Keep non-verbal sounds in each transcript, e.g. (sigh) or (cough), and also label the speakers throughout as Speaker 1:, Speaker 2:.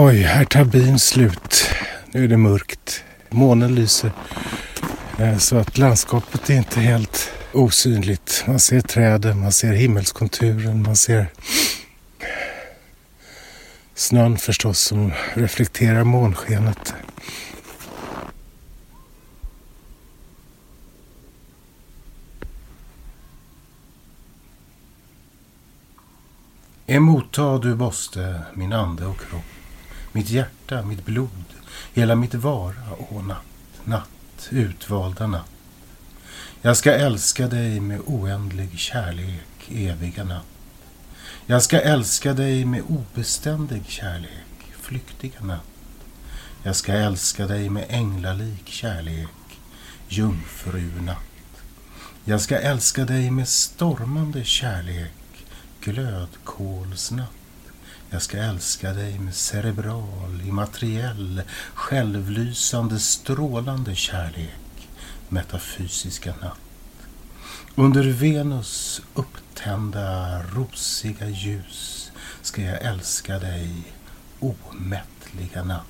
Speaker 1: Oj, här tar bin slut. Nu är det mörkt. Månen lyser. Eh, så att landskapet är inte helt osynligt. Man ser träden, man ser himmelskonturen, man ser snön förstås som reflekterar månskenet. Emotta du måste min ande och kropp mitt hjärta, mitt blod, hela mitt vara, å natt, natt, utvalda natt. Jag ska älska dig med oändlig kärlek, eviga natt. Jag ska älska dig med obeständig kärlek, flyktiga natt. Jag ska älska dig med änglalik kärlek, jungfrunatt. Jag ska älska dig med stormande kärlek, glödkolsnatt. Jag ska älska dig med cerebral, immateriell, självlysande, strålande kärlek, metafysiska natt. Under Venus upptända, rosiga ljus ska jag älska dig, omättliga natt.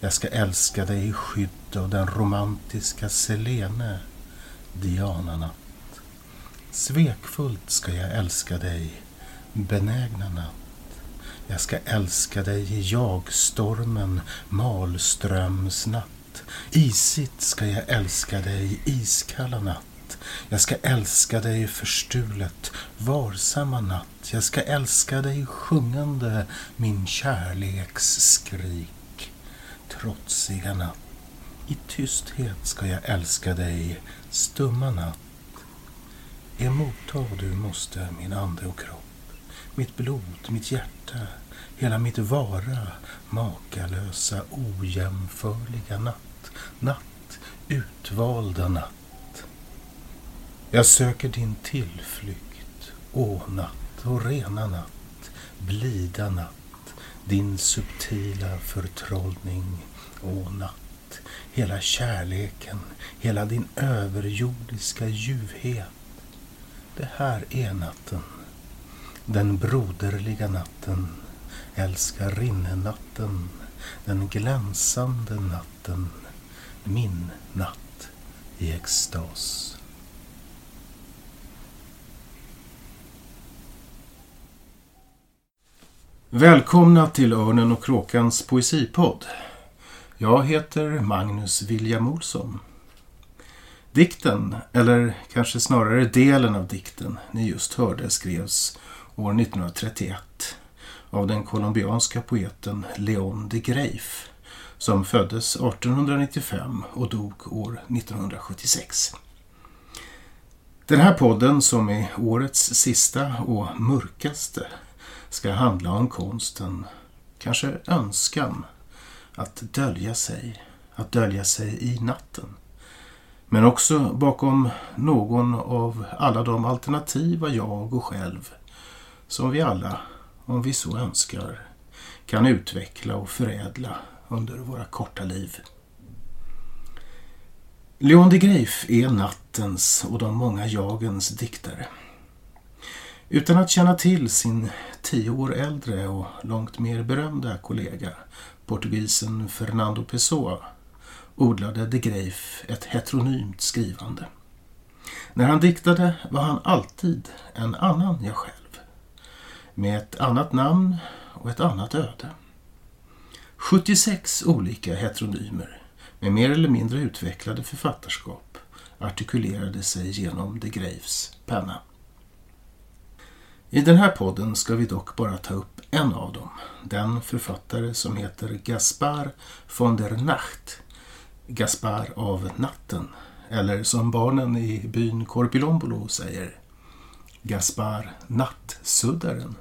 Speaker 1: Jag ska älska dig i skydd av den romantiska Selene, Diana-natt. Svekfullt ska jag älska dig, benägna natt. Jag ska älska dig i jagstormen, malströmsnatt. Isigt ska jag älska dig, iskalla natt. Jag ska älska dig förstulet, varsamma natt. Jag ska älska dig sjungande, min kärleks skrik. Trotsiga natt. I tysthet ska jag älska dig, stumma natt. Emotta du måste min ande och kropp mitt blod, mitt hjärta, hela mitt vara, makalösa, ojämförliga natt, natt, utvalda natt. Jag söker din tillflykt, å natt och rena natt, blida natt, din subtila förtrollning, å natt, hela kärleken, hela din överjordiska ljuvhet. Det här är natten den broderliga natten, älskarinnenatten, den glänsande natten, min natt i extas. Välkomna till Örnen och Kråkans poesipodd. Jag heter Magnus William Olsson. Dikten, eller kanske snarare delen av dikten ni just hörde skrevs år 1931 av den colombianska poeten Leon de Greif som föddes 1895 och dog år 1976. Den här podden som är årets sista och mörkaste ska handla om konsten, kanske önskan, att dölja sig, att dölja sig i natten. Men också bakom någon av alla de alternativa jag och själv som vi alla, om vi så önskar, kan utveckla och förädla under våra korta liv. Leon de Greif är nattens och de många jagens diktare. Utan att känna till sin tio år äldre och långt mer berömda kollega, portugisen Fernando Pessoa, odlade de Greif ett heteronymt skrivande. När han diktade var han alltid en annan jag själv med ett annat namn och ett annat öde. 76 olika heteronymer med mer eller mindre utvecklade författarskap artikulerade sig genom de Greifs penna. I den här podden ska vi dock bara ta upp en av dem, den författare som heter Gaspar von der Nacht, Gaspar av natten, eller som barnen i byn Korpilombolo säger, Gaspar Nattsuddaren.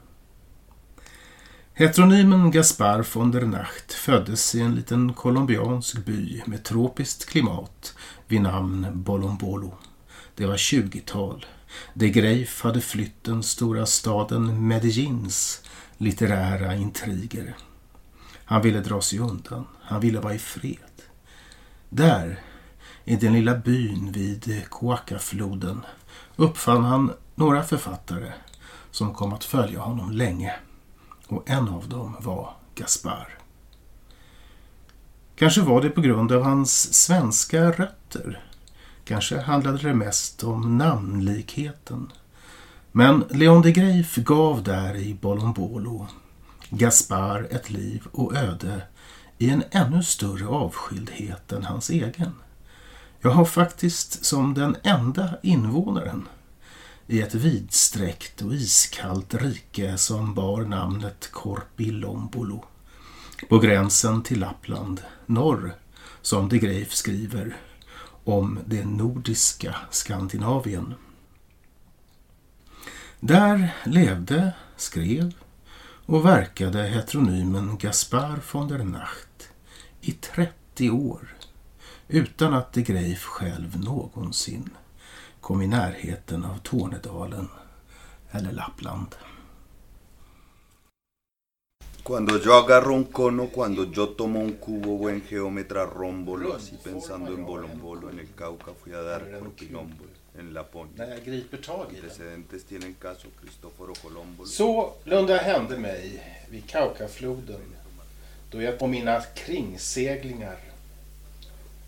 Speaker 1: Heteronymen Gaspar von der Nacht föddes i en liten colombiansk by med tropiskt klimat vid namn Bolombolo. Det var 20-tal. De Greif hade flytt den stora staden Medellins litterära intriger. Han ville dra sig undan. Han ville vara i fred. Där, i den lilla byn vid Coacafloden, uppfann han några författare som kom att följa honom länge. Och en av dem var Gaspar. Kanske var det på grund av hans svenska rötter. Kanske handlade det mest om namnlikheten. Men Leon de Greif gav där i Bolombolo Gaspar ett liv och öde i en ännu större avskildhet än hans egen. Jag har faktiskt som den enda invånaren i ett vidsträckt och iskallt rike som bar namnet Korpilombolo på gränsen till Lappland, norr, som de Greif skriver, om det nordiska Skandinavien. Där levde, skrev och verkade heteronymen Gaspar von der Nacht i 30 år utan att de Greif själv någonsin kom i närheten av Tornedalen eller Lappland.
Speaker 2: Cuando yo agarro un cono, cuando yo tomo un cubo, buen geómetra rómbolo, así pensando en bolombolo, en el Cauca fui a dar por Quilombo, en Laponia. Antecedentes tienen caso Cristoforo Colombo.
Speaker 1: Så lunda hände mig vid Kaukafloden då jag på mina kringseglingar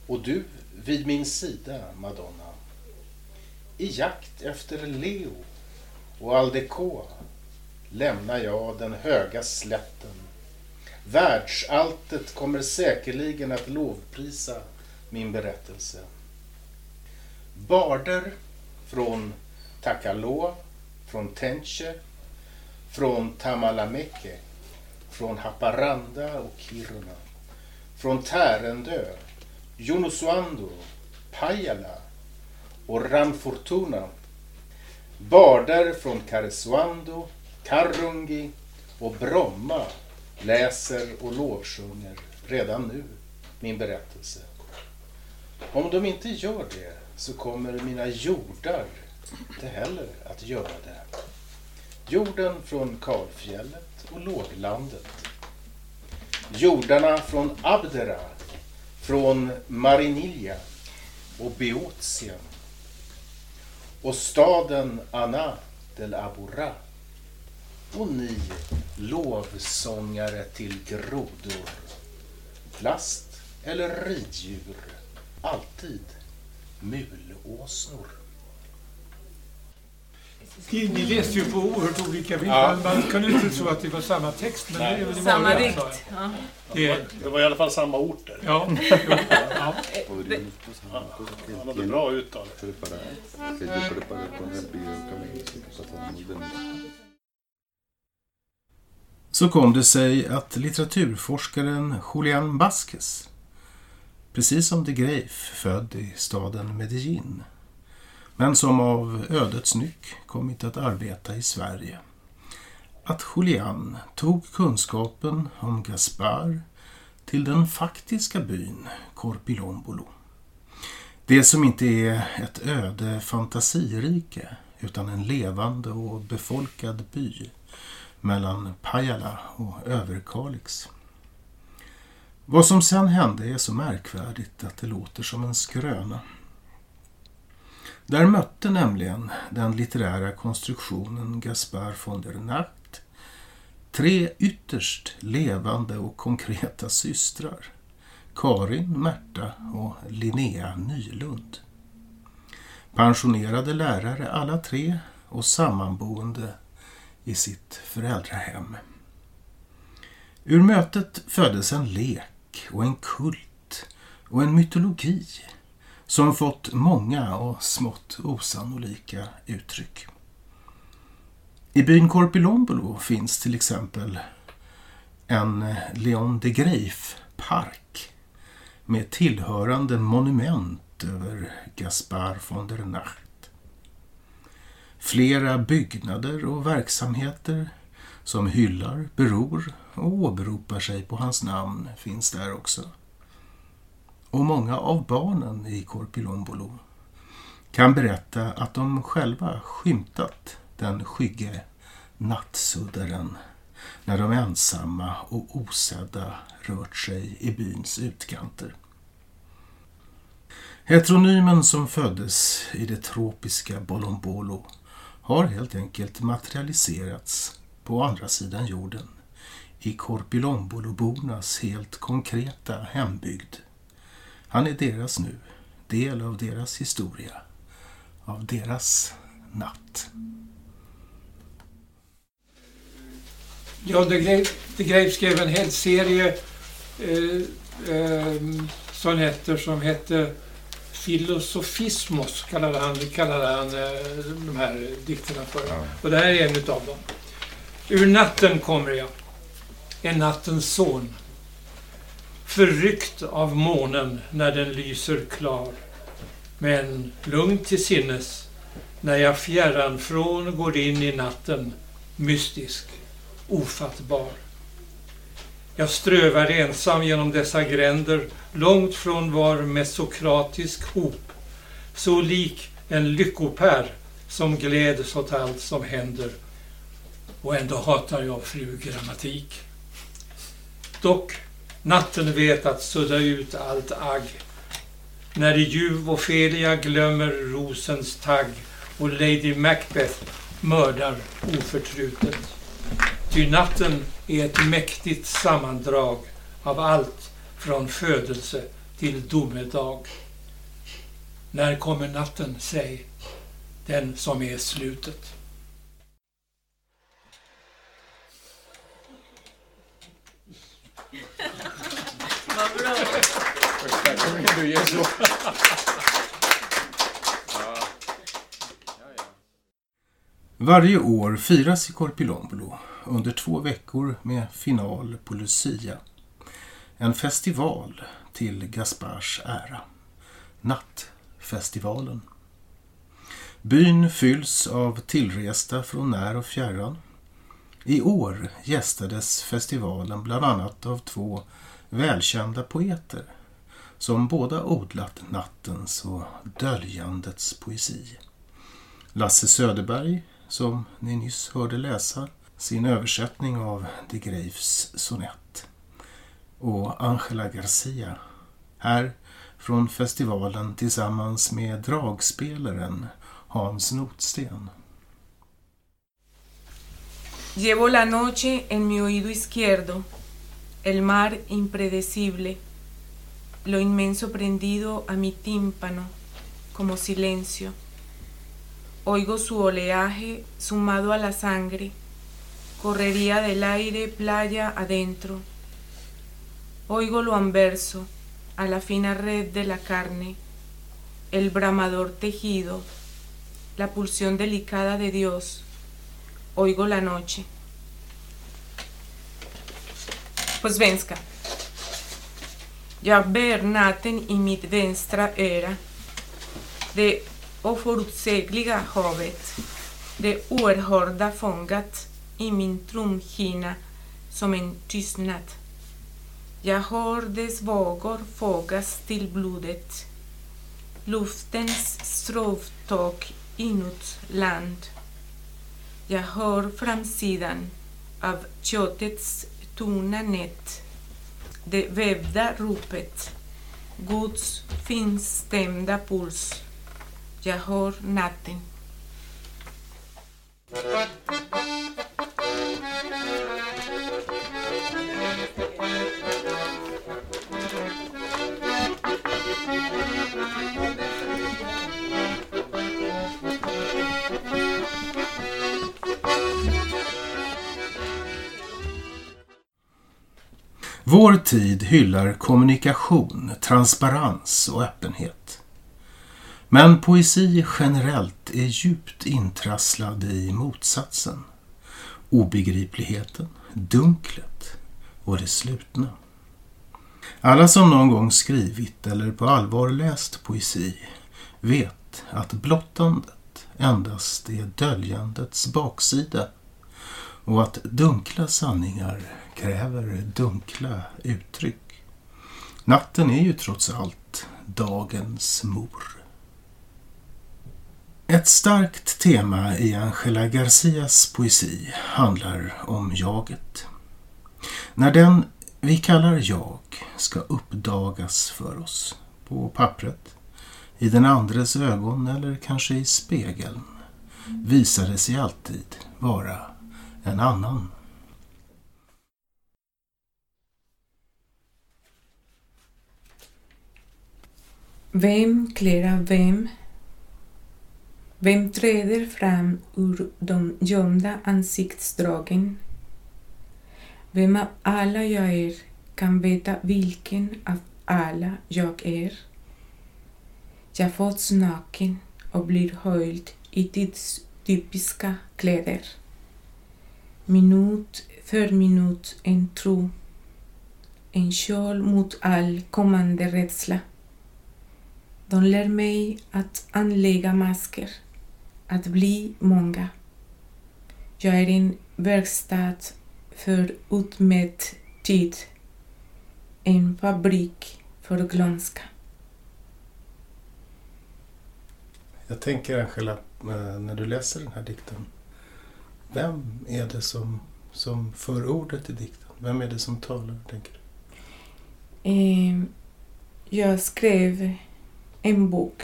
Speaker 1: och du vid min sida, Madonna, i jakt efter Leo och Aldecoa lämnar jag den höga slätten. Världsalltet kommer säkerligen att lovprisa min berättelse. Barder från Takaloa, från Tenche, från Tamalameke, från Haparanda och Kiruna, från Tärendö, Junosuando, Pajala och Ramfortuna. Bardar från Karesuando, Karungi och Bromma läser och lovsjunger redan nu min berättelse. Om de inte gör det så kommer mina jordar inte heller att göra det. Jorden från kalfjället och låglandet. Jordarna från Abdera, från Marinilja och Beotien. Och staden Anna del Abura. Och ni lovsångare till grodor. Plast eller riddjur. Alltid mulåsnor.
Speaker 3: Ni läste ju på oerhört olika villkor. Man kunde inte tro att det var samma text. Men
Speaker 4: Nej.
Speaker 3: det det
Speaker 4: Samma
Speaker 3: vanliga,
Speaker 4: dikt. Ja.
Speaker 3: Det,
Speaker 4: Det var i alla fall samma orter.
Speaker 3: ja, ja.
Speaker 2: Que
Speaker 4: Han hade bra uttal.
Speaker 1: Så kom det sig att litteraturforskaren Julian Vasquez, precis som de Greif, född i staden Medellin, men som av ödets nyck kommit att arbeta i Sverige, att Julian tog kunskapen om Gaspar till den faktiska byn Korpilombolo. Det som inte är ett öde fantasirike utan en levande och befolkad by mellan Pajala och Överkalix. Vad som sen hände är så märkvärdigt att det låter som en skröna. Där mötte nämligen den litterära konstruktionen Gaspar von der Nacht tre ytterst levande och konkreta systrar. Karin, Märta och Linnea Nylund. Pensionerade lärare alla tre och sammanboende i sitt föräldrahem. Ur mötet föddes en lek och en kult och en mytologi som fått många och smått osannolika uttryck. I byn Korpilombolo finns till exempel en Leon de Greif park med tillhörande monument över Gaspar von der Nacht. Flera byggnader och verksamheter som hyllar, beror och åberopar sig på hans namn finns där också. Och många av barnen i Korpilombolo kan berätta att de själva skymtat den skygge nattsuddaren när de ensamma och osedda rört sig i byns utkanter. Heteronymen som föddes i det tropiska Bolombolo har helt enkelt materialiserats på andra sidan jorden i Korpilombolobornas helt konkreta hembygd. Han är deras nu, del av deras historia, av deras natt.
Speaker 3: Ja, De Greif skrev en hel serie eh, eh, sonetter som hette Filosofismos, kallade han, kallade han eh, de här dikterna för.
Speaker 4: Ja.
Speaker 3: Och det här är en utav dem. Ur natten kommer jag, är nattens son. Förryckt av månen när den lyser klar. Men lugn till sinnes när jag fjärran från går in i natten, mystisk, ofattbar. Jag strövar ensam genom dessa gränder, långt från var mesokratisk hop, så lik en lyckopär som gläds åt allt som händer. Och ändå hatar jag fru grammatik. Dock, natten vet att sudda ut allt agg. När ljuv Ofelia glömmer rosens tagg och Lady Macbeth mördar oförtrutet. Ty natten är ett mäktigt sammandrag av allt från födelse till domedag. När kommer natten, säg, den som är slutet. (laughs)
Speaker 4: Du Jesus.
Speaker 1: Varje år firas i Korpilombolo under två veckor med final på Lucia. En festival till Gaspars ära. Nattfestivalen. Byn fylls av tillresta från när och fjärran. I år gästades festivalen bland annat av två välkända poeter som båda odlat nattens och döljandets poesi. Lasse Söderberg, som ni nyss hörde läsa sin översättning av de Greifs sonett. Och Angela Garcia, här från festivalen tillsammans med dragspelaren Hans Notsten.
Speaker 5: Llevo la noche en mi oído izquierdo, el mar impredecible, lo inmenso prendido a mi tímpano como silencio. Oigo su oleaje sumado a la sangre, correría del aire playa adentro. Oigo lo anverso a la fina red de la carne, el bramador tejido, la pulsión delicada de Dios. Oigo la noche. På svenska. Jag bär natten i mitt vänstra öra. Det oförutsägliga havet, det oerhörda fångat i min trumhinna som en tystnad. Jag hör dess vågor fogas till blodet. Luftens strovtåg inåt land. Jag hör framsidan av köttets tunna nät det vävda ropet, Guds finstämda puls. Jag hör natten.
Speaker 1: Vår tid hyllar kommunikation, transparens och öppenhet. Men poesi generellt är djupt intrasslad i motsatsen. Obegripligheten, dunklet och det slutna. Alla som någon gång skrivit eller på allvar läst poesi vet att blottandet endast är döljandets baksida och att dunkla sanningar kräver dunkla uttryck. Natten är ju trots allt dagens mor. Ett starkt tema i Angela Garcias poesi handlar om jaget. När den vi kallar jag ska uppdagas för oss på pappret, i den andres ögon eller kanske i spegeln visar det sig alltid vara en annan.
Speaker 5: Vem klär av vem? Vem träder fram ur de gömda ansiktsdragen? Vem av alla jag är kan veta vilken av alla jag är? Jag föds naken och blir höjd i tidstypiska kläder. Minut för minut en tro, en kjol mot all kommande rädsla. De lär mig att anlägga masker, att bli många. Jag är en verkstad för utmätt tid, en fabrik för glömska.
Speaker 1: Jag tänker Angela, eh, när du läser den här dikten, vem är det som, som för ordet i dikten? Vem är det som talar, tänker du?
Speaker 5: Eh, jag skrev en bok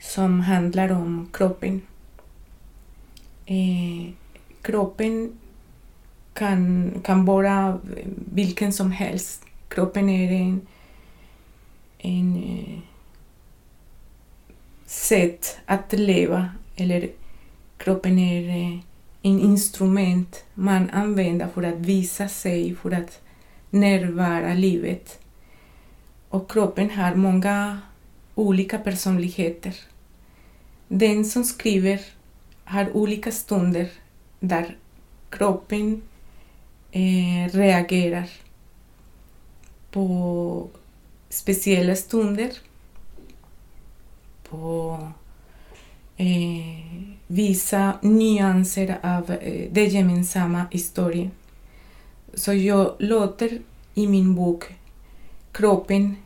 Speaker 5: som handlar om kroppen. Eh, kroppen kan, kan vara vilken som helst. Kroppen är en, en eh, sätt att leva eller kroppen är eh, en instrument man använder för att visa sig, för att närvara livet. Och kroppen har många olika personligheter. Den som skriver har olika stunder där kroppen eh, reagerar på speciella stunder, på eh, vissa nyanser av eh, den gemensamma historien. Så jag låter i min bok kroppen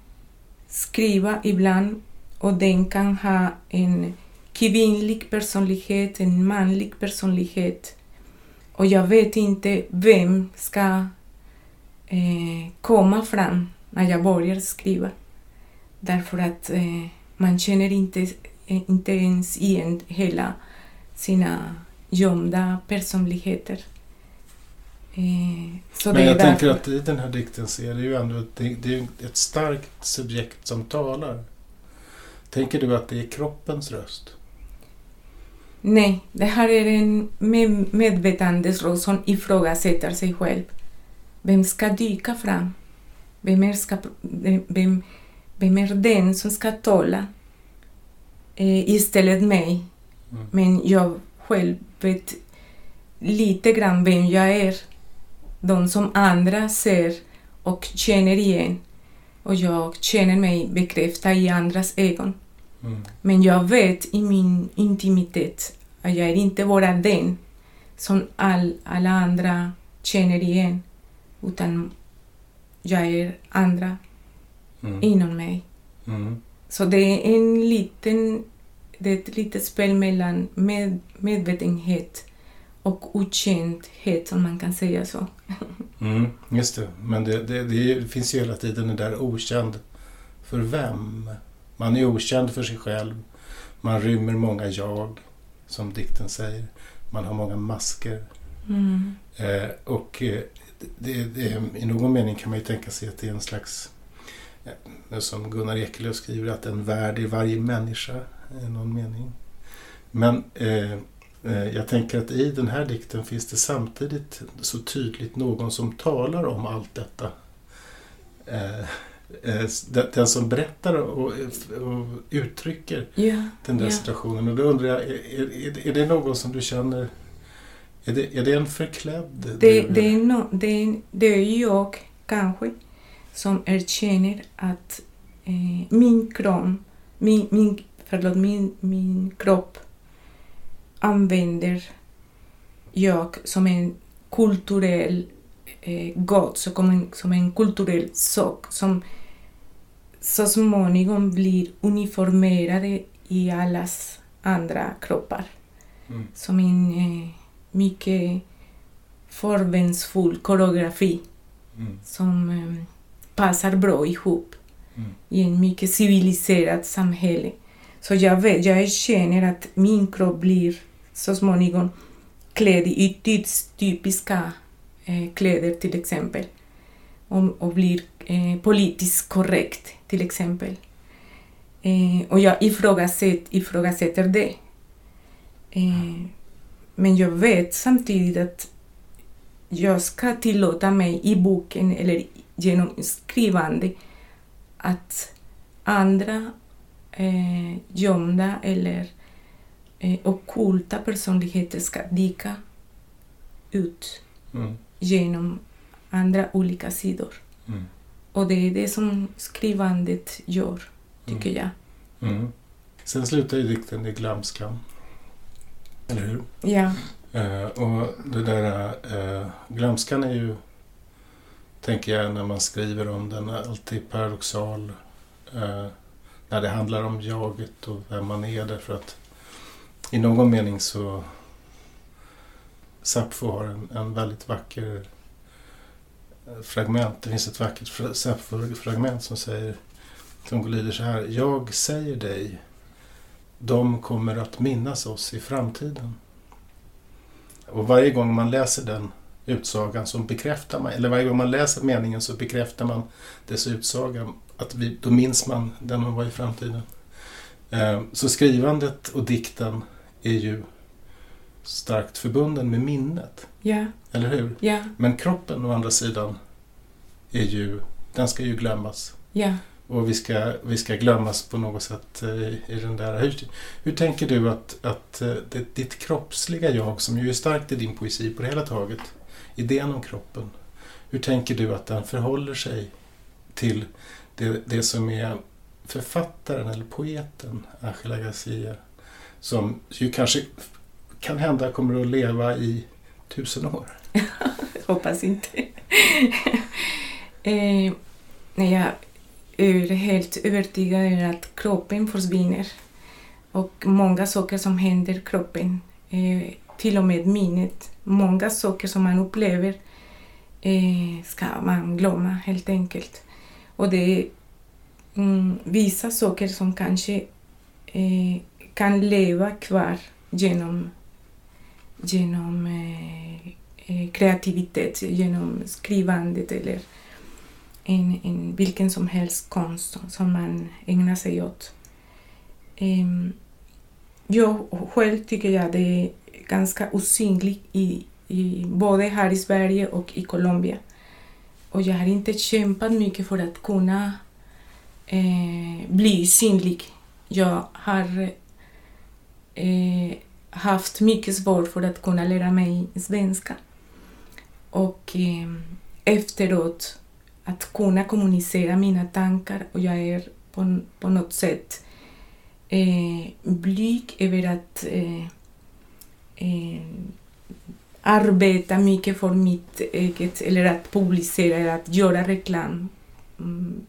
Speaker 5: skriva ibland och den kan ha en kvinnlig personlighet, en manlig personlighet. Och jag vet inte vem ska eh, komma fram när jag börjar skriva. Därför att eh, man känner inte, inte ens igen hela sina gömda personligheter.
Speaker 1: Eh, så Men jag tänker att i den här dikten så är det ju ändå ett, det är ett starkt subjekt som talar. Tänker du att det är kroppens röst?
Speaker 5: Nej, det här är en medvetandes röst som ifrågasätter sig själv. Vem ska dyka fram? Vem är, ska, vem, vem är den som ska tala eh, istället mig? Mm. Men jag själv vet lite grann vem jag är de som andra ser och känner igen. Och jag känner mig bekräftad i andras ögon. Mm. Men jag vet i min intimitet att jag är inte bara den som all, alla andra känner igen. Utan jag är andra mm. inom mig. Mm. Så det är en liten, det är ett litet spel mellan med, medvetenhet och okändhet om man kan säga så.
Speaker 1: Mm, just det, men det, det, det, finns ju hela tiden det där okänd för vem? Man är okänd för sig själv. Man rymmer många jag, som dikten säger. Man har många masker. Mm. Eh, och eh, det, det, i någon mening kan man ju tänka sig att det är en slags, som Gunnar Ekelöf skriver, att en värld i varje människa i någon mening. Men eh, Eh, jag tänker att i den här dikten finns det samtidigt så tydligt någon som talar om allt detta. Eh, eh, den som berättar och, uttrycker yeah, den där yeah. situationen. Och då undrar jag, är, är, det någon som du känner är det, är det en förklädd?
Speaker 5: Det, det, är no, det, är, det är jag, kanske, som erkänner att eh, min, krom, min, min, förlåt, min, min kropp använder jag som en kulturell eh, god, så som en, som en kulturell sak som så småningom blir uniformerade i allas andra kroppar.
Speaker 1: Mm.
Speaker 5: Som en eh, mycket förväntsfull koreografi
Speaker 1: Mm.
Speaker 5: som eh, passar bra ihop
Speaker 1: Mm.
Speaker 5: i en mycket civiliserat samhälle. Så jag, vet, jag känner att min kropp blir så småningom klädd i typs- typiska eh, kläder till exempel. Och, och blir eh, politiskt korrekt till exempel. Eh, och jag ifrågasätter, ifrågasätter det. Eh, men jag vet samtidigt att jag ska tillåta mig i boken eller genom skrivande att andra eh, gömda eller eh, ockulta personligheter ska dyka ut
Speaker 1: Mm.
Speaker 5: genom andra olika sidor.
Speaker 1: Mm.
Speaker 5: Och det är det som skrivandet gör, tycker jag.
Speaker 1: Mm. Sen slutar ju dikten i glömskan. Eller hur?
Speaker 5: Ja,
Speaker 1: Eh, och det där eh, glömskan är ju, tänker jag när man skriver om den, alltid paradoxal. Eh, när det handlar om jaget och vem man är därför att i någon mening så Sappho har en, en väldigt vacker eh, fragment. Det finns ett vackert Sappho-fragment som säger som lyder så här. Jag säger dig, de kommer att minnas oss i framtiden. Och varje gång man läser den utsagan så bekräftar man, eller varje gång man läser meningen så bekräftar man dess utsaga. Att vi, då minns man den hon var i framtiden. Eh, Så skrivandet och dikten är ju starkt förbunden med minnet,
Speaker 5: ja,
Speaker 1: eller hur?
Speaker 5: ja,
Speaker 1: Men kroppen å andra sidan är ju, den ska ju glömmas.
Speaker 5: ja.
Speaker 1: Och vi ska, vi ska glömmas på något sätt eh, i den där. Hur, hur tänker du att, att eh, det, ditt kroppsliga jag, som ju är starkt i din poesi på det hela taget, idén om kroppen, hur tänker du att den förhåller sig till det, det som är författaren eller poeten Angela Garcia, som ju kanske kan hända kommer att leva i tusen år? (laughs)
Speaker 5: Hoppas inte. (laughs) eh, jag är helt övertygad om att kroppen försvinner. Och många saker som händer kroppen, eh, till och med minnet, många saker som man upplever eh, ska man glömma helt enkelt. Och det är mm, vissa saker som kanske eh, kan leva kvar genom, genom eh, eh kreativitet genom skrivandet eller en, en, vilken som helst konst som man ägnar sig åt. Jag själv tycker jag det är ganska osynlig i, i, både här i Sverige och i Colombia. Och jag har inte kämpat mycket för att kunna eh, bli synlig. Jag har eh, haft mycket svårt för att kunna lära mig svenska. Och eh, efteråt att kunna kommunicera mina tankar och jag är på, på något sätt eh, blyg över att eh, eh, arbeta mycket för mitt eget, eller att publicera, eller att göra reklam mm,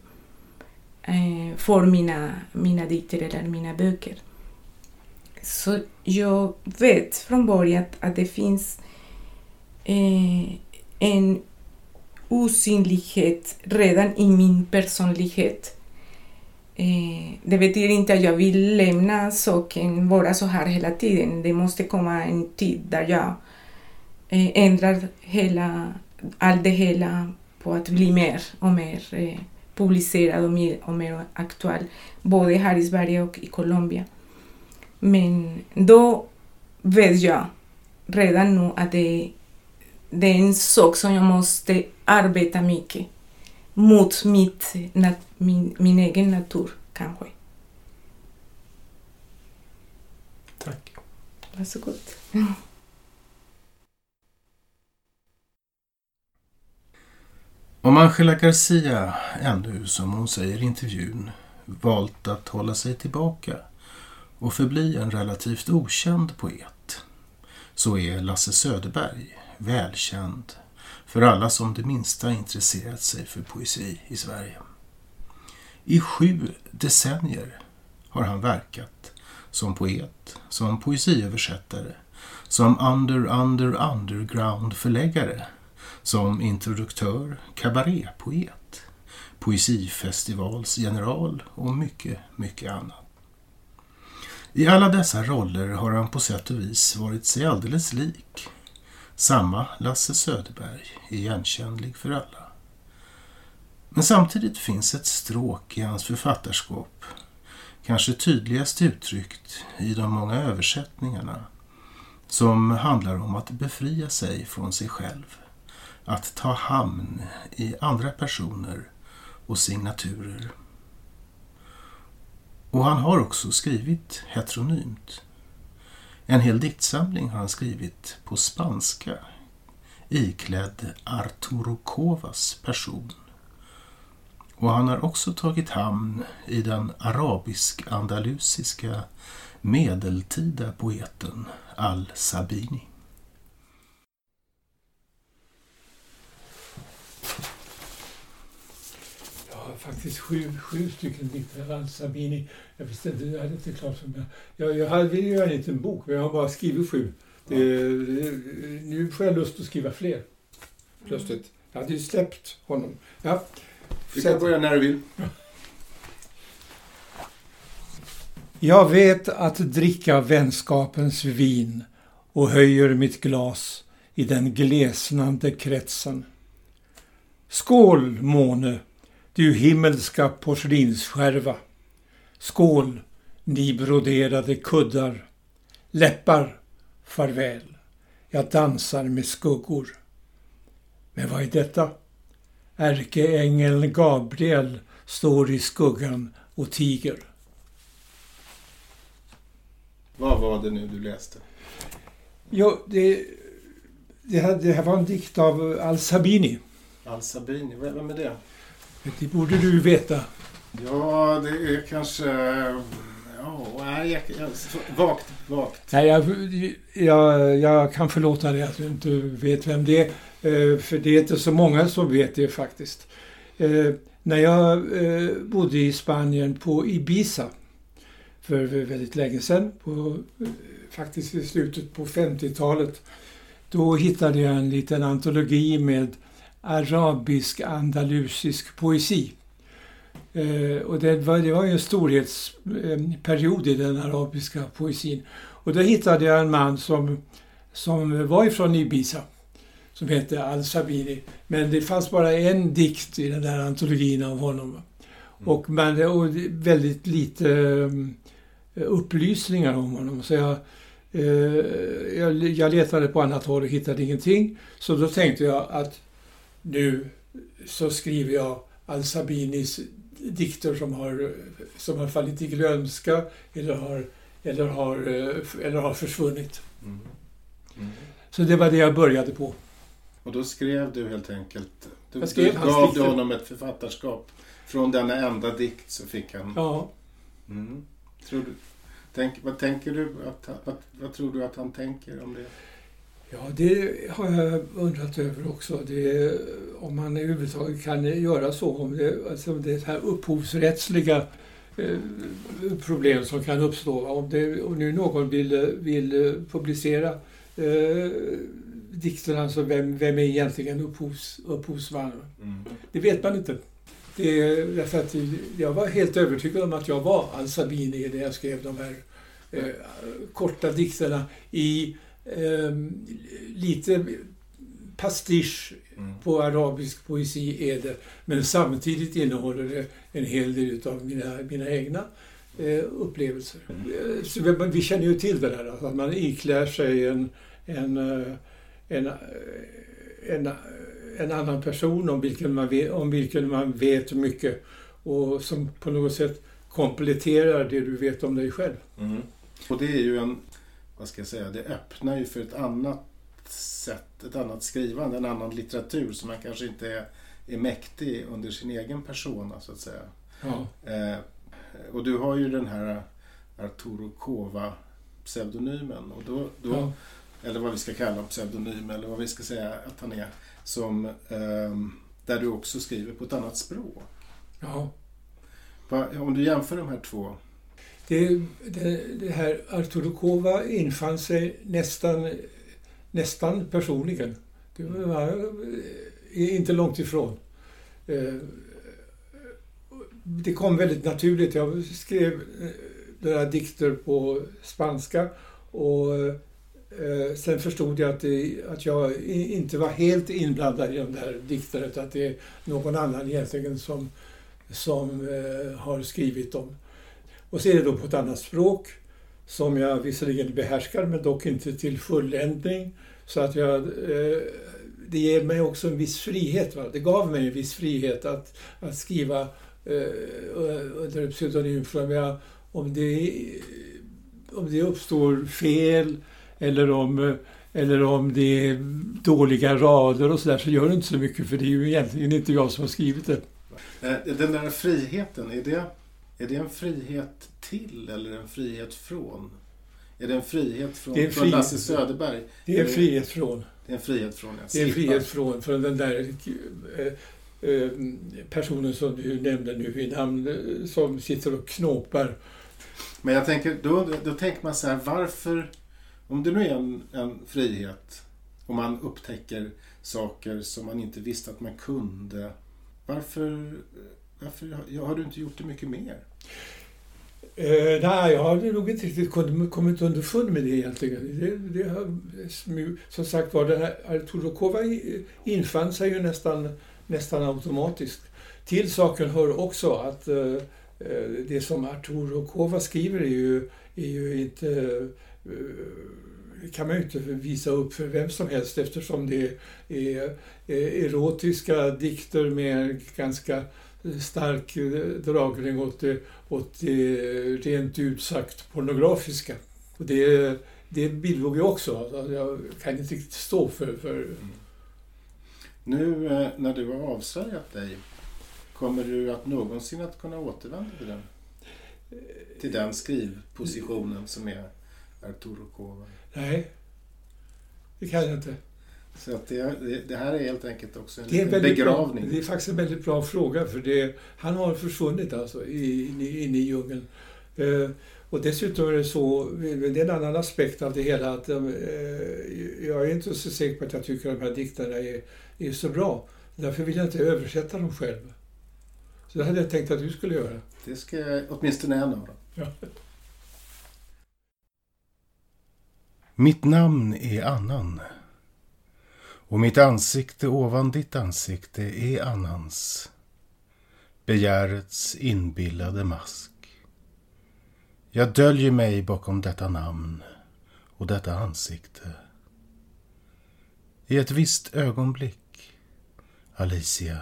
Speaker 5: eh, för mina, mina dikter eller mina böcker. Så jag vet från början att, att det finns eh, en osynlighet redan i min personlighet. Eh, det betyder inte att jag vill lämna saken vara så här hela tiden. Det måste komma en tid där jag eh, ändrar hela, allt det hela på att bli mer och mer eh, publicerad och mer, och mer aktuell. Både här i Sverige och i Colombia. Men då vet jag redan nu att det, det är en sak som jag måste arbeta mycket mot mitt, nat, min, min egen natur, kanske.
Speaker 1: Tack.
Speaker 5: Varsågod.
Speaker 1: Om Angela Garcia ännu, som hon säger i intervjun, valt att hålla sig tillbaka och förbli en relativt okänd poet så är Lasse Söderberg välkänd för alla som det minsta intresserat sig för poesi i Sverige. I sju decennier har han verkat som poet, som poesiöversättare, som under under underground förläggare, som introduktör, kabarépoet, poesifestivalsgeneral och mycket, mycket annat. I alla dessa roller har han på sätt och vis varit sig alldeles lik. Samma Lasse Söderberg, igenkännlig för alla. Men samtidigt finns ett stråk i hans författarskap, kanske tydligast uttryckt i de många översättningarna, som handlar om att befria sig från sig själv, att ta hamn i andra personer och signaturer. Och han har också skrivit heteronymt. En hel diktsamling har han skrivit på spanska iklädd Arturo Covas person. Och han har också tagit hamn i den arabisk-andalusiska medeltida poeten Al-Sabini.
Speaker 3: Faktiskt sju, sju stycken dikter av Al-Sabini. Jag visste inte, jag hade inte klart för mig. Jag, jag hade ville göra en liten bok, men jag har bara skrivit sju. Det, det, nu får jag lust att skriva fler. Plötsligt. Jag hade ju släppt honom. Ja.
Speaker 1: Du kan börja när du vill.
Speaker 3: Jag vet att dricka vänskapens vin och höjer mitt glas i den glesnande kretsen. Skål, måne, du himmelska porslinsskärva. Skål, ni broderade kuddar. Läppar, farväl. Jag dansar med skuggor. Men vad är detta? Ärkeängeln Gabriel står i skuggan och tiger.
Speaker 1: Vad var det nu du läste?
Speaker 3: Jo, det, det, här, det här var en dikt av Al-Sabini.
Speaker 1: Al-Sabini, vem är det?
Speaker 3: Det borde du veta.
Speaker 1: Ja, det är kanske... Ja, nej, jag, jag, vagt, vagt.
Speaker 3: Nej, jag, jag, jag kan förlåta dig att du inte vet vem det är. Eh, För det är inte så många som vet det faktiskt. Eh, När jag eh, bodde i Spanien på Ibiza för väldigt länge sedan, på, faktiskt i slutet på 50-talet, då hittade jag en liten antologi med arabisk-andalusisk poesi. Eh, och det var, det var en storhetsperiod i den arabiska poesin. Och då hittade jag en man som, som var ifrån Ibiza, som hette Al-Sabini. Men det fanns bara en dikt i den där antologin av honom. Och, man, och väldigt lite um, upplysningar om honom. Så jag, eh, jag, jag letade på annat håll och hittade ingenting. Så då tänkte jag att nu så skriver jag Al-Sabinis dikter som har, som har fallit i glömska eller har, eller har, eh, eller har försvunnit.
Speaker 1: Mm. Mm.
Speaker 3: Så det var det jag började på.
Speaker 1: Och då skrev du helt enkelt... Du,
Speaker 3: Jag skrev
Speaker 1: du gav du honom ett författarskap. Från denna enda dikt så fick han...
Speaker 3: Ja,
Speaker 1: Mm. Tror du, tänk, vad tänker du att, vad, vad tror du att han tänker om det?
Speaker 3: Ja det har jag undrat över också. Det, om man överhuvudtaget kan göra så. Om det, alltså det här upphovsrättsliga eh, problem som kan uppstå. Om, det, om nu någon vill, vill publicera eh, dikterna, alltså vem, vem är egentligen upphovs, upphovsman?
Speaker 1: Mm.
Speaker 3: Det vet man inte. Det är därför att jag var helt övertygad om att jag var Al-Sabini när jag skrev de här eh, korta dikterna i eh, lite pastisch
Speaker 1: Mm.
Speaker 3: på arabisk poesi är det. Men samtidigt innehåller det en hel del av mina, mina egna eh, upplevelser. Eh, Så vi, känner ju till det där, att man iklär sig en, en, eh, en, eh, en, en annan person om vilken, man vet, om vilken man vet mycket och som på något sätt kompletterar det du vet om dig själv.
Speaker 1: Mm. Och det är ju en, vad ska jag säga, det öppnar ju för ett annat sätt, ett annat skrivande, en annan litteratur som man kanske inte är, är mäktig under sin egen persona så att säga.
Speaker 3: Ja.
Speaker 1: Eh, och du har ju den här Arturo Kova pseudonymen och då, då
Speaker 3: Ja.
Speaker 1: eller vad vi ska kalla pseudonym, eller vad vi ska säga att han är, som, ehm, där du också skriver på ett annat språk.
Speaker 3: Ja.
Speaker 1: Va, om du jämför de här två.
Speaker 3: Det, det, det här Arturukova infann sig nästan, nästan personligen. Det var eh, inte långt ifrån. Eh, det kom väldigt naturligt. Jag skrev eh, några dikter på spanska och sen förstod jag att, det, att jag inte var helt inblandad i de där dikterna utan att det är någon annan egentligen som, som har skrivit dem. Och så är det då på ett annat språk som jag visserligen behärskar men dock inte till fulländning. Så att jag, eh, det ger mig också en viss frihet. Va? Det gav mig en viss frihet att, att skriva eh, under pseudonym. För om, jag, om, det, om det uppstår fel eller om, eller om det är dåliga rader och sådär så gör det inte så mycket för det är ju egentligen inte jag som har skrivit det.
Speaker 1: Eh, den där friheten, är det, är det en frihet till eller en frihet från? Är det en frihet från,
Speaker 3: Det är en frihet.
Speaker 1: Lasse Söderberg?
Speaker 3: Det är en frihet från.
Speaker 1: Det är en frihet från att
Speaker 3: Det är en frihet från, från den där eh, eh, personen som du nämnde nu vid namn eh, som sitter och knåpar.
Speaker 1: Men jag tänker, då, då tänker man så här, varför, om det nu är en, en frihet och man upptäcker saker som man inte visste att man kunde, varför, varför har du inte gjort det mycket mer?
Speaker 3: Eh, nej, jag har nog inte riktigt kommit- underfund med det egentligen. Det, det har, som sagt var, den här alltså, Arturo infann sig ju nästan, nästan automatiskt. Till saken hör också att eh, eh det som Arturokova skriver är ju, är ju inte eh, det kan man ju inte visa upp för vem som helst eftersom det är eh, erotiska dikter med ganska stark dragning åt det, åt det rent ut sagt pornografiska. Och det, det bidrog ju också. Alltså, Jag kan inte riktigt stå för, för
Speaker 1: Nu eh, när du har avslöjat dig, kommer du att någonsin att kunna återvända till den? Till den skrivpositionen som är Arturo Kova.
Speaker 3: Nej, det kan jag inte.
Speaker 1: Så att det, det, här är helt enkelt också en
Speaker 3: en väldigt bra,
Speaker 1: begravning.
Speaker 3: det är faktiskt en väldigt bra fråga för det, han har försvunnit alltså i- inne in i djungeln. Eh, och dessutom är det så, det är en annan aspekt av det hela, att eh, jag är inte så säker på att jag tycker att de här dikterna är, är så bra. Därför vill jag inte översätta dem själv. Så det hade jag tänkt att du skulle göra.
Speaker 1: Det ska jag, åtminstone en av dem.
Speaker 3: Ja.
Speaker 1: Mitt namn är Annan. Och mitt ansikte ovan ditt ansikte är Annans. Begärets inbillade mask. Jag döljer mig bakom detta namn och detta ansikte. I ett visst ögonblick, Alicia,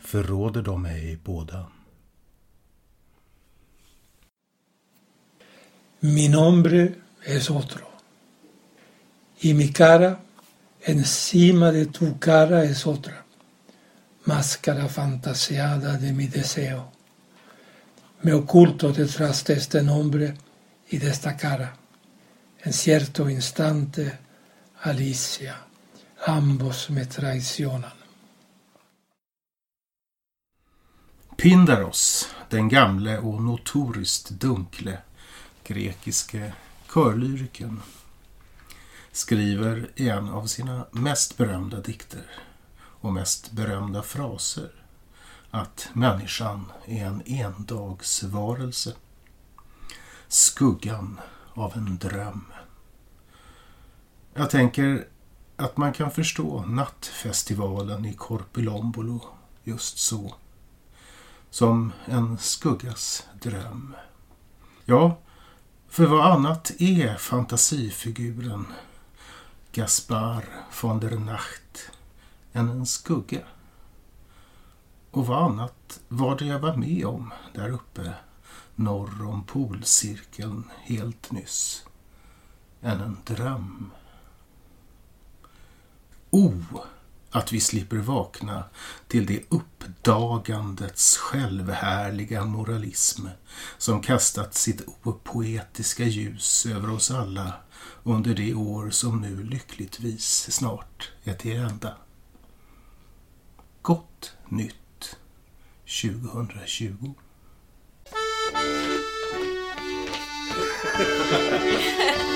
Speaker 1: förråder de mig båda.
Speaker 3: Mi nombre es otro. Y mi cara, encima de tu cara, es otra. Máscara fantaseada de mi deseo. Me oculto detrás de este nombre y de esta cara. En cierto instante, Alicia, ambos me traicionan.
Speaker 1: Pindaros, den gamle och notoriskt dunkle grekiske körlyriken, skriver i en av sina mest berömda dikter och mest berömda fraser att människan är en endagsvarelse. Skuggan av en dröm. Jag tänker att man kan förstå nattfestivalen i Korpilombolo just så som en skuggas dröm. Ja, för vad annat är fantasifiguren Gaspar von der Nacht än en skugga? Och vad annat var det jag var med om där uppe norr om polcirkeln helt nyss än en dröm? O, att vi slipper vakna till det uppdagandets självhärliga moralism som kastat sitt opoetiska ljus över oss alla under det år som nu lyckligtvis snart är till ända. Gott nytt 2020. (laughs)